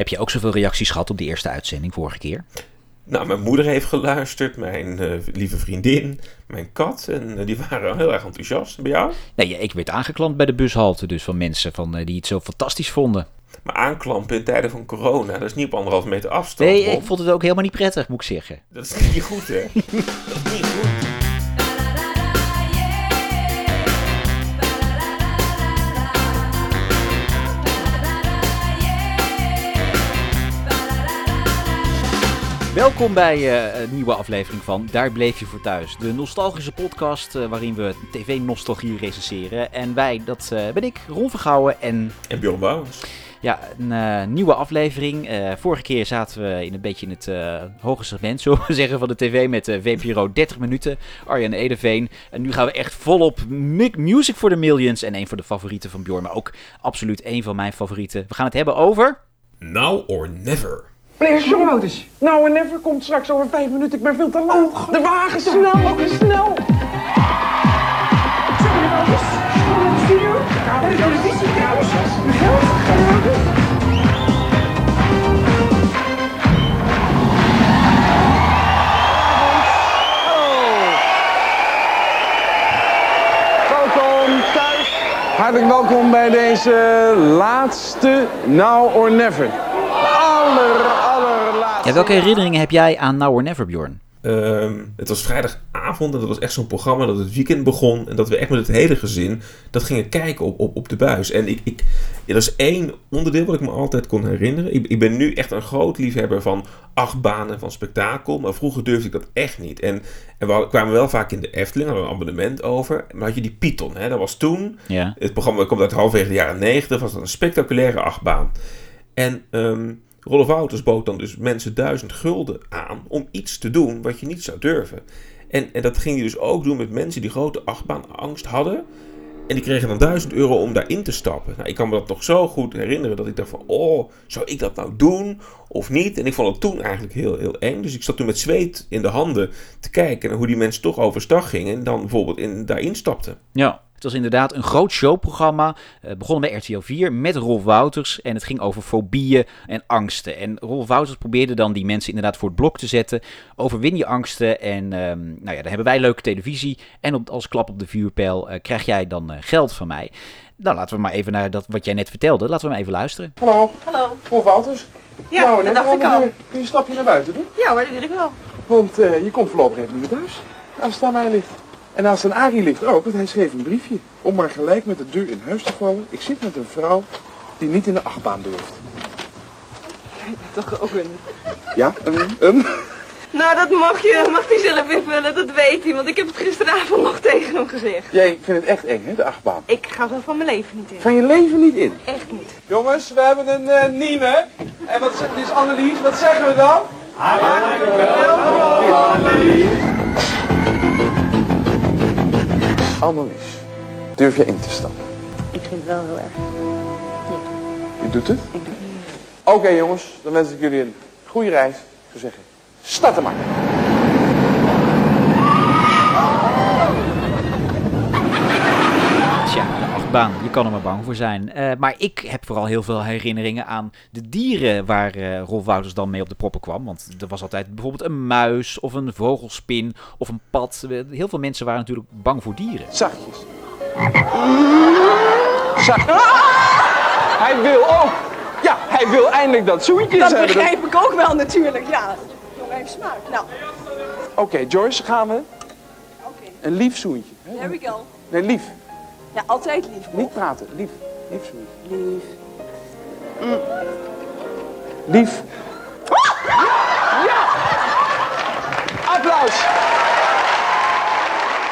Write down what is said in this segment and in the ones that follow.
Heb je ook zoveel reacties gehad op die eerste uitzending vorige keer? Nou, mijn moeder heeft geluisterd, mijn eh, lieve vriendin, mijn kat. En eh, die waren heel erg enthousiast. Bij jou? Nee, ik werd aangeklampt bij de bushalte dus van mensen van, eh, die het zo fantastisch vonden. Maar aanklampen in tijden van corona, dat is niet op anderhalf meter afstand. Nee, Bob. ik vond het ook helemaal niet prettig, moet ik zeggen. Dat is niet goed, hè? dat is niet goed. Welkom bij eh, een nieuwe aflevering van Daar bleef je voor thuis. De nostalgische podcast eh, waarin we tv-nostalgie recenseren. En wij, dat eh, ben ik, Ron Vergouwen en En Bjorn Bouwens. ja, een nieuwe aflevering. Vorige keer zaten we in een beetje in het hoge segment, zullen we zeggen, van de tv met VPRO 30 minuten. Arjan Edeveen. En nu gaan we echt volop mu- music for the millions. En een van de favorieten van Bjorn, maar ook absoluut een van mijn favorieten. We gaan het hebben over... Now or never. Meneer nou en never komt straks over vijf minuten. Ik ben veel te laat. De wagen, snel, ook snel. Welkom thuis. Hartelijk welkom bij deze laatste Now or Never. Aller. Ja, welke herinneringen heb jij aan Now or Never, Bjorn? Ehm, het was vrijdagavond en dat was echt zo'n programma dat het weekend begon. En dat we echt met het hele gezin dat gingen kijken op, op, op de buis. En ik, ik, ja, dat is één onderdeel wat ik me altijd kon herinneren. Ik, ik ben nu echt een groot liefhebber van achtbanen, van spektakel. Maar vroeger durfde ik dat echt niet. En, en we kwamen wel vaak in de Efteling, hadden we een abonnement over. Maar had je die Python, hè? dat was toen. Ja. Het programma komt uit halverwege de jaren 90, was dat een spectaculaire achtbaan. En ehm Rolf Wouters bood dan dus mensen duizend gulden aan om iets te doen wat je niet zou durven. En, en dat ging hij dus ook doen met mensen die grote achtbaanangst hadden. En die kregen dan 1000 euro om daarin te stappen. Nou, ik kan me dat nog zo goed herinneren dat ik dacht van... Oh, zou ik dat nou doen of niet? En ik vond het toen eigenlijk heel, heel eng. Dus ik zat toen met zweet in de handen te kijken... naar hoe die mensen toch overstag gingen... en dan bijvoorbeeld in, daarin stapten. Ja, het was inderdaad een groot showprogramma. Het begon bij RTL 4 met Rolf Wouters. En het ging over fobieën en angsten. En Rolf Wouters probeerde dan die mensen inderdaad voor het blok te zetten. Overwin je angsten. En ehm, nou ja, dan hebben wij leuke televisie. En op, als klap op de vuurpijl eh, krijg jij dan eh, geld van mij. Nou, laten we maar even naar dat, wat jij net vertelde. Laten we maar even luisteren. Hallo, Hallo. Prof Wouters. Ja, nou, dat dacht ik al. Kun je een stapje naar buiten doen? Ja hoor, dat wil ik wel. Want eh, je komt voorlopig even niet thuis. Als het aan mij ligt. En als het aan Arie ligt ook, want hij schreef een briefje. Om maar gelijk met de deur in huis te vallen. Ik zit met een vrouw die niet in de achtbaan durft. Toch ook een... Ja, een, een. Nou, dat mag je, mag hij zelf invullen, dat weet hij. Want ik heb het gisteravond nog tegen hem gezegd. Jij vindt het echt eng, hè, de achtbaan. Ik ga er van mijn leven niet in. Van je leven niet in. Echt niet. Jongens, we hebben een eh, nieuwe. En wat dit is Annelies, wat zeggen we dan? Annelies, durf je in te stappen? Ik vind het wel heel erg. Je doet het? Oké jongens, dan wens ik jullie een goede reis. Ik zou zeggen, starten maar. Achtbaan. Je kan er maar bang voor zijn. Eh, maar ik heb vooral heel veel herinneringen aan de dieren waar eh, Rolf Wouters dan mee op de proppen kwam. Want er was altijd bijvoorbeeld een muis of een vogelspin of een pad. Heel veel mensen waren natuurlijk bang voor dieren. Zachtjes. Zacht. Hij wil ook. Ja, hij wil eindelijk dat zoentjes Dat hebben. begrijp ik ook wel natuurlijk, ja. Jongen heeft smaak. Nou, Oké, Joyce, gaan we. oké. Een lief zoentje. There we go. Nee, lief. Ja, altijd lief. Niet praten. Lief. Lief zoentje. Lief. Lief. Ja! Applaus!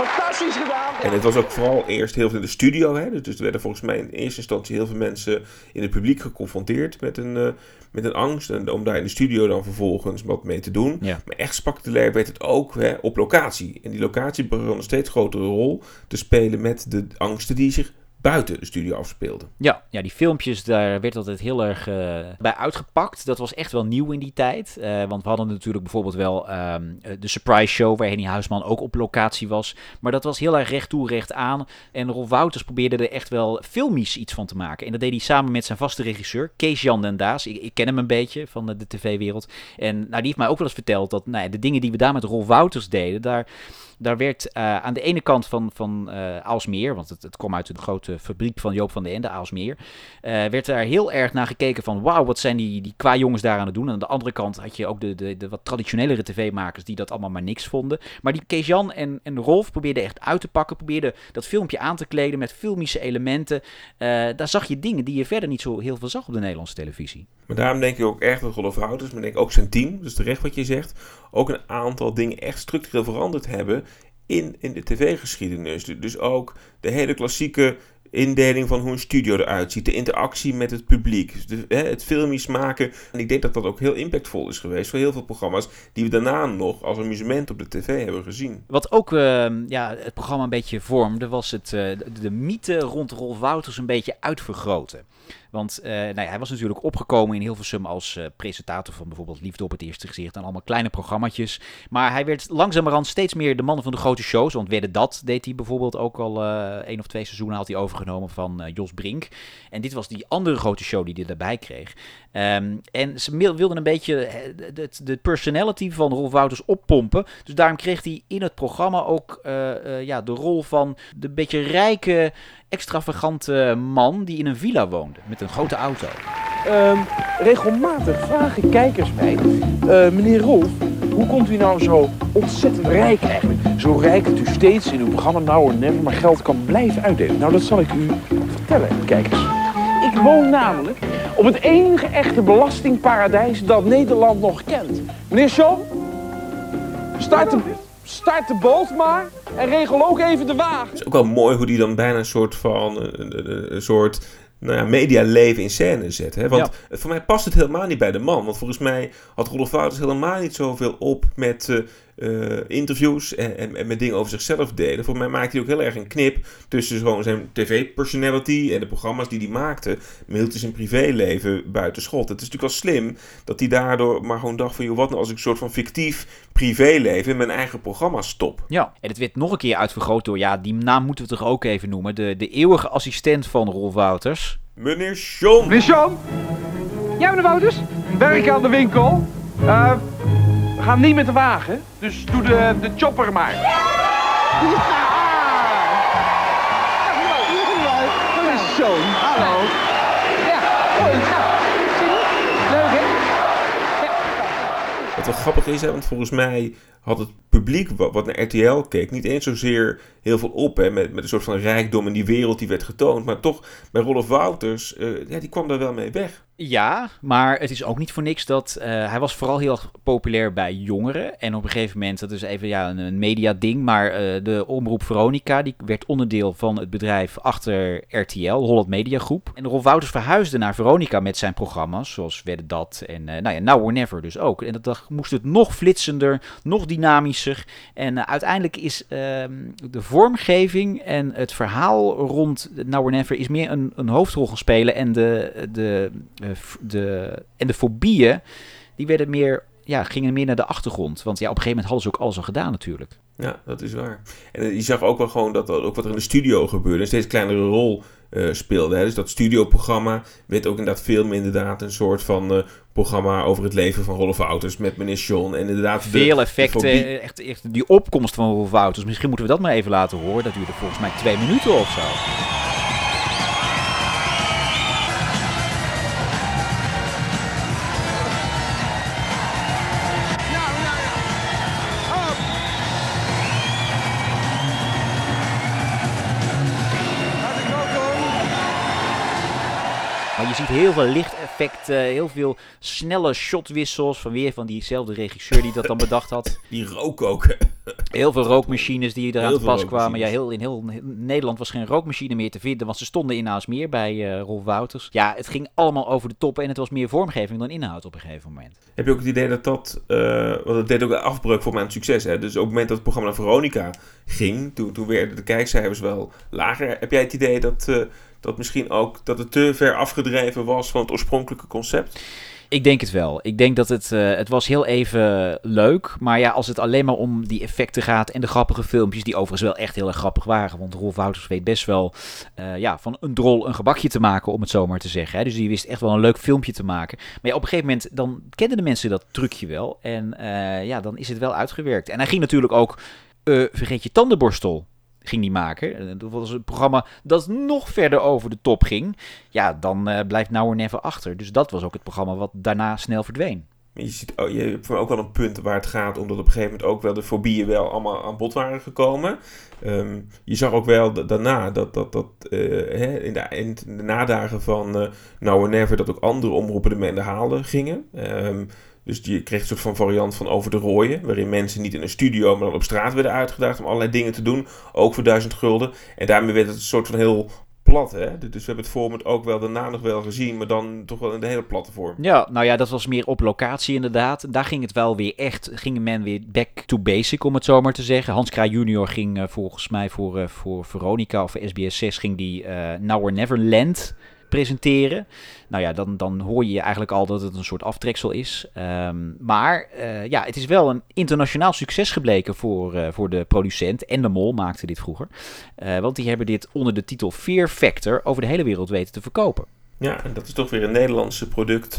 Fantastisch gedaan. En het was ook vooral eerst heel veel in de studio. Hè? Dus, dus er werden volgens mij in eerste instantie heel veel mensen in het publiek geconfronteerd met een, eh, met een angst. En om daar in de studio dan vervolgens wat mee te doen. Ja. Maar echt spectaculair werd het ook hè, op locatie. En die locatie begon een steeds grotere rol te spelen met de angsten die zich buiten de studio afspeelde. Ja, ja, die filmpjes, daar werd altijd heel erg eh, bij uitgepakt. Dat was echt wel nieuw in die tijd. Eh, want we hadden natuurlijk bijvoorbeeld wel ehm, de Surprise Show, waar Henny Huisman ook op locatie was. Maar dat was heel erg recht recht aan. En Rolf Wouters probeerde er echt wel filmisch iets van te maken. En dat deed hij samen met zijn vaste regisseur, Kees Jan den Daas. Ik, ik ken hem een beetje van de, tv-wereld. En nou, die heeft mij ook wel eens verteld dat nou de dingen die we daar met Rolf Wouters deden, daar daar werd uh, aan de ene kant van, van uh, Aalsmeer, want het, het kwam uit de grote fabriek van Joop van den Ende, Aalsmeer, uh, werd daar heel erg naar gekeken van wauw, wat zijn die, die qua jongens daar aan het doen. En aan de andere kant had je ook de, de, de wat traditionelere tv-makers die dat allemaal maar niks vonden. Maar die Kees-Jan en, en Rolf probeerden echt uit te pakken, probeerden dat filmpje aan te kleden met filmische elementen. daar zag je dingen die je verder niet zo heel veel zag op de Nederlandse televisie. Maar daarom denk ik ook erg dat Rolf Houters, maar denk ook zijn team, dus terecht wat je zegt, ook een aantal dingen echt structureel veranderd hebben in, in de tv-geschiedenis. Dus ook de hele klassieke indeling van hoe een studio eruit ziet, de interactie met het publiek, hè, het filmisch maken. En ik denk dat dat ook heel impactvol is geweest voor heel veel programma's die we daarna nog als amusement op de tv hebben gezien. Wat ook uh, ja, het programma een beetje vormde, was het, de, de mythe rond Rolf Wouters een beetje uitvergroten. Want uh, nou ja, hij was natuurlijk opgekomen in Hilversum als uh, presentator van bijvoorbeeld Liefde op het Eerste Gezicht en allemaal kleine programmaatjes. Maar hij werd langzamerhand steeds meer de man van de grote shows. Want Wedde Dat deed hij bijvoorbeeld ook al uh, één of twee seizoenen had hij overgenomen van Jos Brink. En dit was die andere grote show die hij daarbij kreeg. Um, en ze wilden een beetje de, de, personality van Rolf Wouters oppompen. Dus daarom kreeg hij in het programma ook ja, de rol van de beetje rijke extravagante man die in een villa woonde met een grote auto. Um, regelmatig vragen kijkers mij, meneer Rolf, hoe komt u nou zo ontzettend rijk eigenlijk? Zo rijk dat u steeds in uw programma nou en never maar geld kan blijven uitdelen. Nou, dat zal ik u vertellen, kijkers. Ik woon namelijk op het enige echte belastingparadijs dat Nederland nog kent. Meneer Sean, start de, start de boot maar en regel ook even de wagen. Het is ook wel mooi hoe die dan bijna een soort van een, een, een soort nou ja, medialeven in scène zet. Hè? Want ja. voor mij past het helemaal niet bij de man. Want volgens mij had Rolf Wouters helemaal niet zoveel op met uh, uh, interviews en, en, en, met dingen over zichzelf delen. Voor mij maakte hij ook heel erg een knip tussen gewoon zijn tv-personality en de programma's die hij maakte. Maar hield zijn privéleven buiten schot. Het is natuurlijk wel slim dat hij daardoor maar gewoon dacht van... Joh, wat nou als ik een soort van fictief privéleven in mijn eigen programma stop. Ja, en het werd nog een keer uitvergroot door... Ja, die naam moeten we toch ook even noemen. De, de eeuwige assistent van Rolf Wouters. Meneer Sean. Meneer Sean. Ja, meneer Wouters. Werk aan de winkel. Uh, we gaan niet met de wagen, dus doe de, de chopper maar. Ja! Zo, hallo. Ja, Leuk, hè? Wat wel grappig is, hè, want volgens mij had het publiek wat naar RTL keek niet eens zozeer heel veel op hè, met, met een soort van rijkdom in die wereld die werd getoond. Maar toch, bij Rolf Wouters, uh, ja, die kwam daar wel mee weg. Ja, maar het is ook niet voor niks dat uh, hij was vooral heel populair bij jongeren. En op een gegeven moment, dat is even ja, een, media-ding, maar uh, de omroep Veronica, die werd onderdeel van het bedrijf achter RTL, Holland Media Groep. En Rolf Wouters verhuisde naar Veronica met zijn programma's, zoals Wedde Dat en nou ja, Now or Never dus ook. En dat moest het nog flitsender, nog dynamischer. En uiteindelijk is ehm, de vormgeving en het verhaal rond Now or Never is meer een, een hoofdrol gaan spelen en de... de de, en de fobieën, die werden meer, ja, gingen meer naar de achtergrond. Want ja, op een gegeven moment hadden ze ook alles al gedaan natuurlijk. Ja, dat is waar. En je zag ook wel gewoon dat ook wat er in de studio gebeurde, een steeds kleinere rol uh, speelde. Hè. Dus dat studioprogramma werd ook inderdaad veel meer inderdaad een soort van uh, programma over het leven van Rolf Wouters met meneer Sean. En inderdaad veel effecten, echt, echt die opkomst van Rolf Wouters. Misschien moeten we dat maar even laten horen. Dat duurde volgens mij twee minuten of zo. Ziet heel veel lichteffecten effecten, heel veel snelle shotwissels van weer van diezelfde regisseur die dat dan bedacht had. Die rook ook. Heel veel rookmachines die eraan te veel pas kwamen. Ja, heel, in heel Nederland was geen rookmachine meer te vinden, want ze stonden in Aalsmeer bij eh Rolf Wouters. Ja, het ging allemaal over de top en het was meer vormgeving dan inhoud op een gegeven moment. Heb je ook het idee dat dat... eh, want het deed ook een afbreuk voor mijn succes. Hè? Dus op het moment dat het programma naar Veronica ging... Toen, toen werden de kijkcijfers wel lager. Heb jij het idee dat... eh, dat misschien ook dat het te ver afgedreven was van het oorspronkelijke concept? Ik denk het wel. Ik denk dat het, eh, het was heel even leuk. Maar ja, als het alleen maar om die effecten gaat en de grappige filmpjes, die overigens wel echt heel erg grappig waren. Want Rolf Wouters weet best wel eh, ja, van een drol een gebakje te maken, om het zo maar te zeggen. Hè. Dus die wist echt wel een leuk filmpje te maken. Maar ja, op een gegeven moment, dan kenden de mensen dat trucje wel. En eh, ja, dan is het wel uitgewerkt. En hij ging natuurlijk ook Vergeet je tandenborstel ging die maken. En Dat was een programma dat nog verder over de top ging. Ja, dan eh, blijft Now Never achter. Dus dat was ook het programma wat daarna snel verdween. Je, ziet, oh, je hebt ook wel een punt waar het gaat, omdat op een gegeven moment ook wel de fobieën wel allemaal aan bod waren gekomen. Ehm, je zag ook wel da- daarna dat, dat, dat eh, hè, in, de, in de nadagen van eh Now Never dat ook andere omroepen ermee in de gingen. Ehm, dus je kreeg een soort van variant van over de rooien, waarin mensen niet in een studio, maar dan op straat werden uitgedaagd om allerlei dingen te doen, ook voor duizend gulden. En daarmee werd het een soort van heel plat, hè. Dus we hebben het format ook wel daarna nog wel gezien, maar dan toch wel in de hele platte vorm. Ja, nou ja, dat was meer op locatie inderdaad. Daar ging het wel weer echt, ging men weer back to basic, om het zo maar te zeggen. Hans Kraai junior ging eh, volgens mij voor, eh, voor Veronica of SBS 6 ging die eh Now or Neverland presenteren. Nou ja, dan, dan hoor je eigenlijk al dat het een soort aftreksel is. Ehm, maar eh, ja, het is wel een internationaal succes gebleken voor, eh, voor de producent. En de Mol maakte dit vroeger. Eh, want die hebben dit onder de titel Fear Factor over de hele wereld weten te verkopen. Ja, en dat is toch weer een Nederlandse product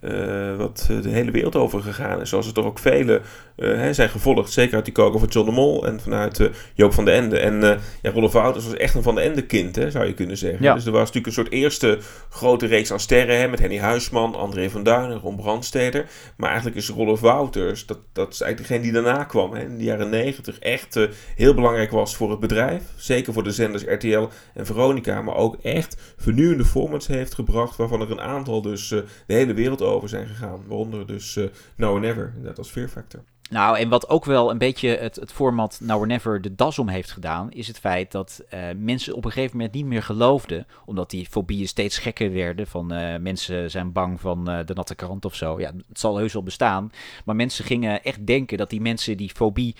eh, wat eh, de hele wereld over gegaan is. Zoals er toch ook vele eh, hè, zijn gevolgd. Zeker uit die koken van John de Mol en vanuit Joop van de Ende. En ja, Rolf Wouters was echt een Van de Ende kind, hè, zou je kunnen zeggen. Ja. Dus er was natuurlijk een soort eerste grote reeks aan sterren. Hè, met Henny Huisman, André van Duin en Ron Brandsteder. Maar eigenlijk is Rolf Wouters, dat, dat is eigenlijk degene die daarna kwam. Hè, in de jaren negentig echt heel belangrijk was voor het bedrijf. Zeker voor de zenders RTL en Veronica. Maar ook echt vernieuwende formats heeft gebracht. Waarvan er een aantal dus de hele wereld over zijn gegaan. Waaronder dus eh Now or Never, net als Fear Factor. Nou, en wat ook wel een beetje het, het format Now or Never de das om heeft gedaan, is het feit dat eh, mensen op een gegeven moment niet meer geloofden, omdat die fobieën steeds gekker werden. Van eh, mensen zijn bang van de natte krant of zo. Ja, het zal heus wel bestaan. Maar mensen gingen echt denken dat die mensen die fobie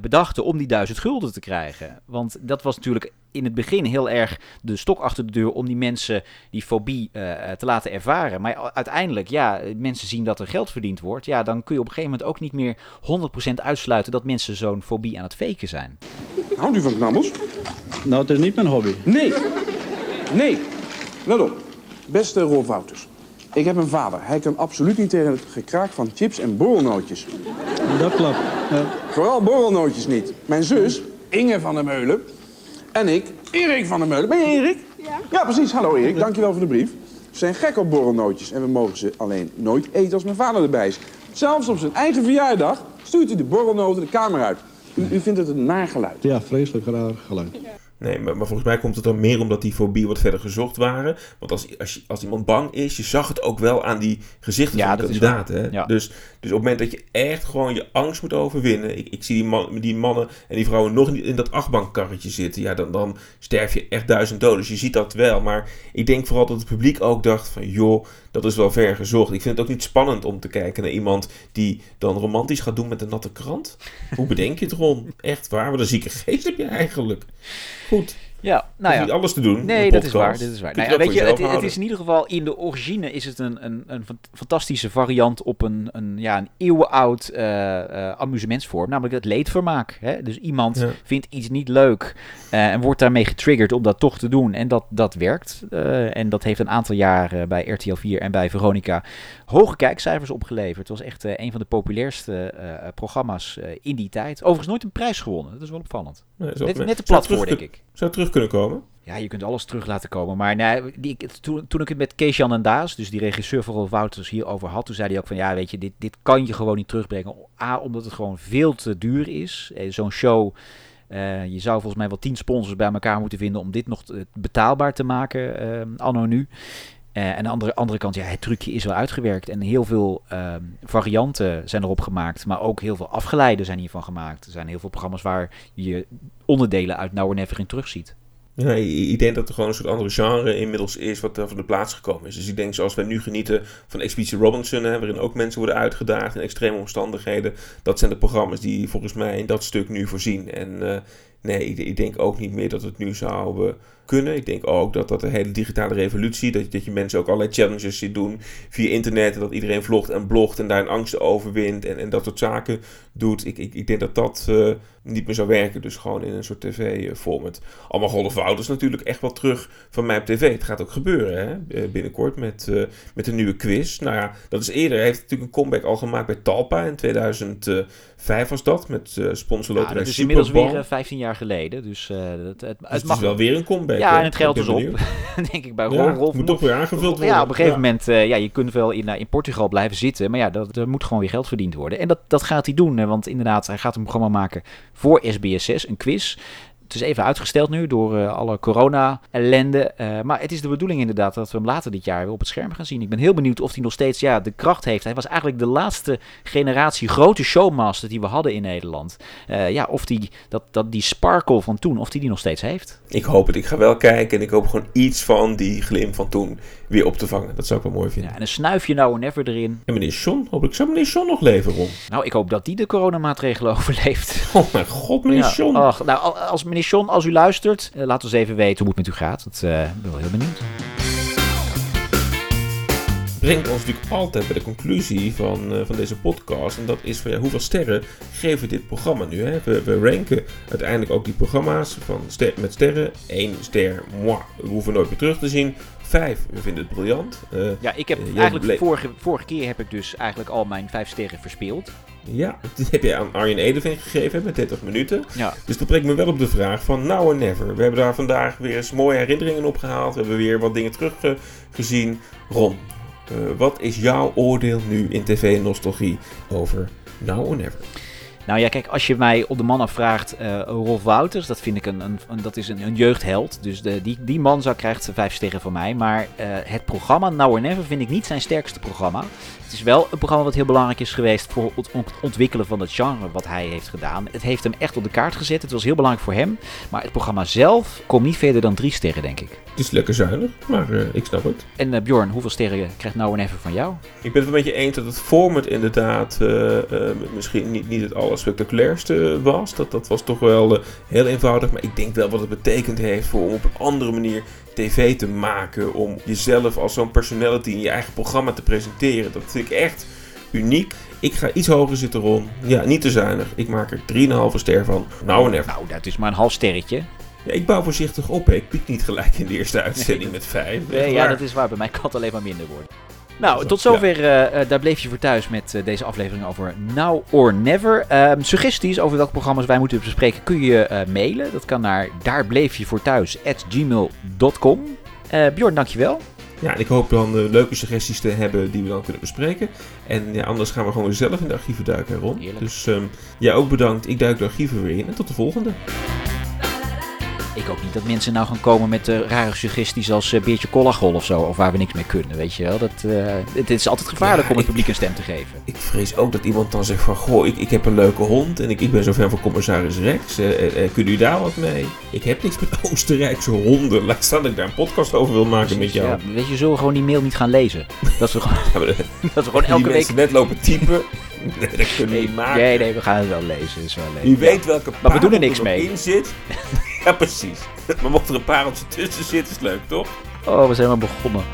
bedachten om die duizend gulden te krijgen. Want dat was natuurlijk in het begin heel erg de stok achter de deur om die mensen die fobie eh, te laten ervaren. Maar uiteindelijk, ja, mensen zien dat er geld verdiend wordt. Ja, dan kun je op een gegeven moment ook niet meer 100% uitsluiten dat mensen zo'n fobie aan het faken zijn. Houdt u van knabbels? Nou, het is niet mijn hobby. Nee. Nee. Let op. Beste Rolf Wouters. Ik heb een vader. Hij kan absoluut niet tegen het gekraak van chips en borrelnootjes. Dat klopt. Ja. Vooral borrelnootjes niet. Mijn zus, Inge van der Meulen, en ik, Erik van der Meulen. Ben je Erik? Ja. Ja, precies. Hallo Erik, dankjewel voor de brief. We zijn gek op borrelnootjes en we mogen ze alleen nooit eten als mijn vader erbij is. Zelfs op zijn eigen verjaardag stuurt hij de borrelnoten de kamer uit. U, u vindt het een nageluid. ja, vreselijk raar geluid. Nee, maar, maar volgens mij komt het dan meer omdat die fobie wat verder gezocht waren. Want als, als, je- als iemand bang is, je zag het ook wel aan die gezichten Ja, van de dat is kandidaten. Hè? Ja. Dus, dus op het moment dat je echt gewoon je angst moet overwinnen. Ik, ik zie die, man, die mannen en die vrouwen nog niet in dat achtbankkarretje zitten. Ja, dan, dan sterf je echt duizend doden. Dus je ziet dat wel. Maar ik denk vooral dat het publiek ook dacht van... joh, dat is wel ver gezocht. Ik vind het ook niet spannend om te kijken naar iemand... die dan romantisch gaat doen met een natte krant. Hoe bedenk je het, Ron? Echt waar? Wat een zieke geest heb je eigenlijk. Goed. Ja, nou Hoef niet ja. alles te doen. Nee, dat is waar. Dat is waar. Nou ja, weet je, het, is in ieder geval in de origine is het een, een, een fan- fantastische variant op een, een, ja, een eeuwenoud eh, eh, amusementsvorm, namelijk het leedvermaak. Hè? Dus iemand Ja. vindt iets niet leuk eh, en wordt daarmee getriggerd om dat toch te doen. En dat, dat werkt. En dat heeft een aantal jaar eh, bij RTL 4 en bij Veronica hoge kijkcijfers opgeleverd. Het was echt een van de populairste programma's in die tijd. Overigens nooit een prijs gewonnen. Dat is wel opvallend. Nee, Net, net de platform, terug denk ik. Zou het kunnen komen? Ja, je kunt alles terug laten komen. Maar die, toen, toen ik het met Kees-Jan en Daas, dus die regisseur van Rolf Wouters, hierover had, toen zei hij ook van, ja, weet je, dit, dit kan je gewoon niet terugbrengen. A, omdat het gewoon veel te duur is. Eh, Zo'n show, eh, je zou volgens mij wel tien sponsors bij elkaar moeten vinden om dit nog betaalbaar te maken, eh, anno nu. En aan de andere, andere kant, ja, het trucje is wel uitgewerkt. En heel veel ehm, varianten zijn erop gemaakt. Maar ook heel veel afgeleiden zijn hiervan gemaakt. Er zijn heel veel programma's waar je onderdelen uit Now or Never in terugziet. Ja, ik denk dat er gewoon een soort andere genre inmiddels is wat er van de plaats gekomen is. Dus ik denk zoals wij nu genieten van Expeditie Robinson, hè, waarin ook mensen worden uitgedaagd in extreme omstandigheden. Dat zijn de programma's die volgens mij in dat stuk nu voorzien. En eh, nee, ik, ik, denk ook niet meer dat het nu zou kunnen. Ik denk ook dat dat de hele digitale revolutie, dat, dat je mensen ook allerlei challenges ziet doen via internet. En dat iedereen vlogt en blogt en daar een angst overwint en, en dat soort zaken doet. Ik, ik, ik denk dat dat uh, niet meer zou werken. Dus gewoon in een soort tv-format. Allemaal Golf Wouters natuurlijk echt wel terug van mij op tv. Het gaat ook gebeuren hè? binnenkort met, uh, met een nieuwe quiz. Nou ja, dat is eerder. Hij heeft natuurlijk een comeback al gemaakt bij Talpa in 2005 was dat. Met uh, sponsorloterij ja, dat is inmiddels weer 15 jaar geleden. Dus, het, het, dus het mag wel weer een comeback. Ja, en het geld is op. denk ik bij. Ja, Rolf moet toch weer aangevuld worden. Ja, op een gegeven moment, ja, je kunt wel in, in Portugal blijven zitten. Maar ja, dat, er moet gewoon weer geld verdiend worden. En dat, dat gaat hij doen. Want inderdaad, hij gaat een programma maken voor SBS6, een quiz. Het is even uitgesteld nu door uh, alle corona-ellende. Uh, maar het is de bedoeling inderdaad dat we hem later dit jaar weer op het scherm gaan zien. Ik ben heel benieuwd of hij nog steeds ja, de kracht heeft. Hij was eigenlijk de laatste generatie grote showmaster die we hadden in Nederland. Uh, ja, of die, dat, dat, die sparkle van toen, of die die nog steeds heeft. Ik hoop het. Ik ga wel kijken en ik hoop gewoon iets van die glim van toen weer op te vangen. Dat zou ik wel mooi vinden. Ja, en een snuifje nou en never erin. En meneer John, hopelijk zou meneer John nog leven, Ron. Nou, ik hoop dat die de coronamaatregelen overleeft. Oh mijn god, meneer ja, John. Ach, nou, als meneer Als u luistert, uh, laat ons even weten hoe het met u gaat. Dat uh, ben wel heel benieuwd. Brengt ons natuurlijk altijd bij de conclusie van, uh, van deze podcast. En dat is van ja, hoeveel sterren geven we dit programma nu? Hè? We, we ranken uiteindelijk ook die programma's van ster, met sterren. Eén ster, moi, we hoeven nooit meer terug te zien. Vijf, we vinden het briljant. Uh, ja, ik heb eigenlijk vorige, vorige keer heb ik dus eigenlijk al mijn vijf sterren verspeeld. Ja, dat heb je aan Arjen Edeveen gegeven met 30 minuten. Ja. Dus dat brengt me wel op de vraag van now or never. We hebben daar vandaag weer eens mooie herinneringen op gehaald. We hebben weer wat dingen teruggezien. Ron, uh, wat is jouw oordeel nu in tv-nostalgie over now or never? Nou ja, kijk, als je mij op de man afvraagt, uh, Rolf Wouters, dat vind ik een, een, een dat is een, een, jeugdheld. Dus de, die, die man zou, krijgt vijf sterren van mij. Maar uh, het programma Now or Never vind ik niet zijn sterkste programma. Het is wel een programma wat heel belangrijk is geweest voor het ontwikkelen van het genre wat hij heeft gedaan. Het heeft hem echt op de kaart gezet. Het was heel belangrijk voor hem. Maar het programma zelf komt niet verder dan drie sterren, denk ik. Het is lekker zuinig, maar uh, ik snap het. En uh, Bjorn, hoeveel sterren krijgt Now or Never van jou? Ik ben het een beetje eens dat het format inderdaad uh, misschien niet, niet het allerspectaculairste was. Dat, dat was toch wel heel eenvoudig. Maar ik denk wel wat het betekend heeft voor om op een andere manier tv te maken. Om jezelf als zo'n personality in je eigen programma te presenteren. Dat vind ik echt uniek. Ik ga iets hoger zitten, Ron. Ja, niet te zuinig. Ik maak er 3,5 ster van. Nou en even. Nou, dat is maar een half sterretje. Ja, ik bouw voorzichtig op. Hè. Ik piek niet gelijk in de eerste uitzending met 5. Nee, ja, dat is waar. Bij mij kan het alleen maar minder worden. Nou, tot zover, ja. uh, daar bleef je voor thuis met uh, deze aflevering over Now or Never. Uh, suggesties over welke programma's wij moeten bespreken kun je uh, mailen. Dat kan naar daarbleefjevoorthuis.gmail.com. Bjorn, dankjewel. Ja, en ik hoop dan leuke suggesties te hebben die we dan kunnen bespreken. En ja, anders gaan we gewoon zelf in de archieven duiken, Ron. Heerlijk. Dus um, ja, ook bedankt. Ik duik de archieven weer in en tot de volgende. Ik hoop niet dat mensen nou gaan komen met uh, rare suggesties als uh, Beertje Collagol of zo. Of waar we niks mee kunnen, weet je wel. Dat, uh, het is altijd gevaarlijk ja, om het publiek een stem te geven. Ik vrees ook dat iemand dan zegt van... Goh, ik, ik heb een leuke hond en ik, ik ben zo fan van commissaris Rex. kunnen u daar wat mee? Ik heb niks met Oostenrijkse honden. Laat staan dat ik daar een podcast over wil maken Precies, met jou. Ja, weet je, zullen we gewoon die mail niet gaan lezen? Dat we gewoon, ja, dat we gewoon elke die week... net lopen typen. Nee, dat kunnen we nee, niet maken. Nee, nee, we gaan het wel lezen. Is wel lezen. Wie weet welke Maar we doen er niks mee. in zit. Ja, precies. Maar mocht er een pareltje tussen zitten, is leuk, toch? Oh, we zijn maar begonnen.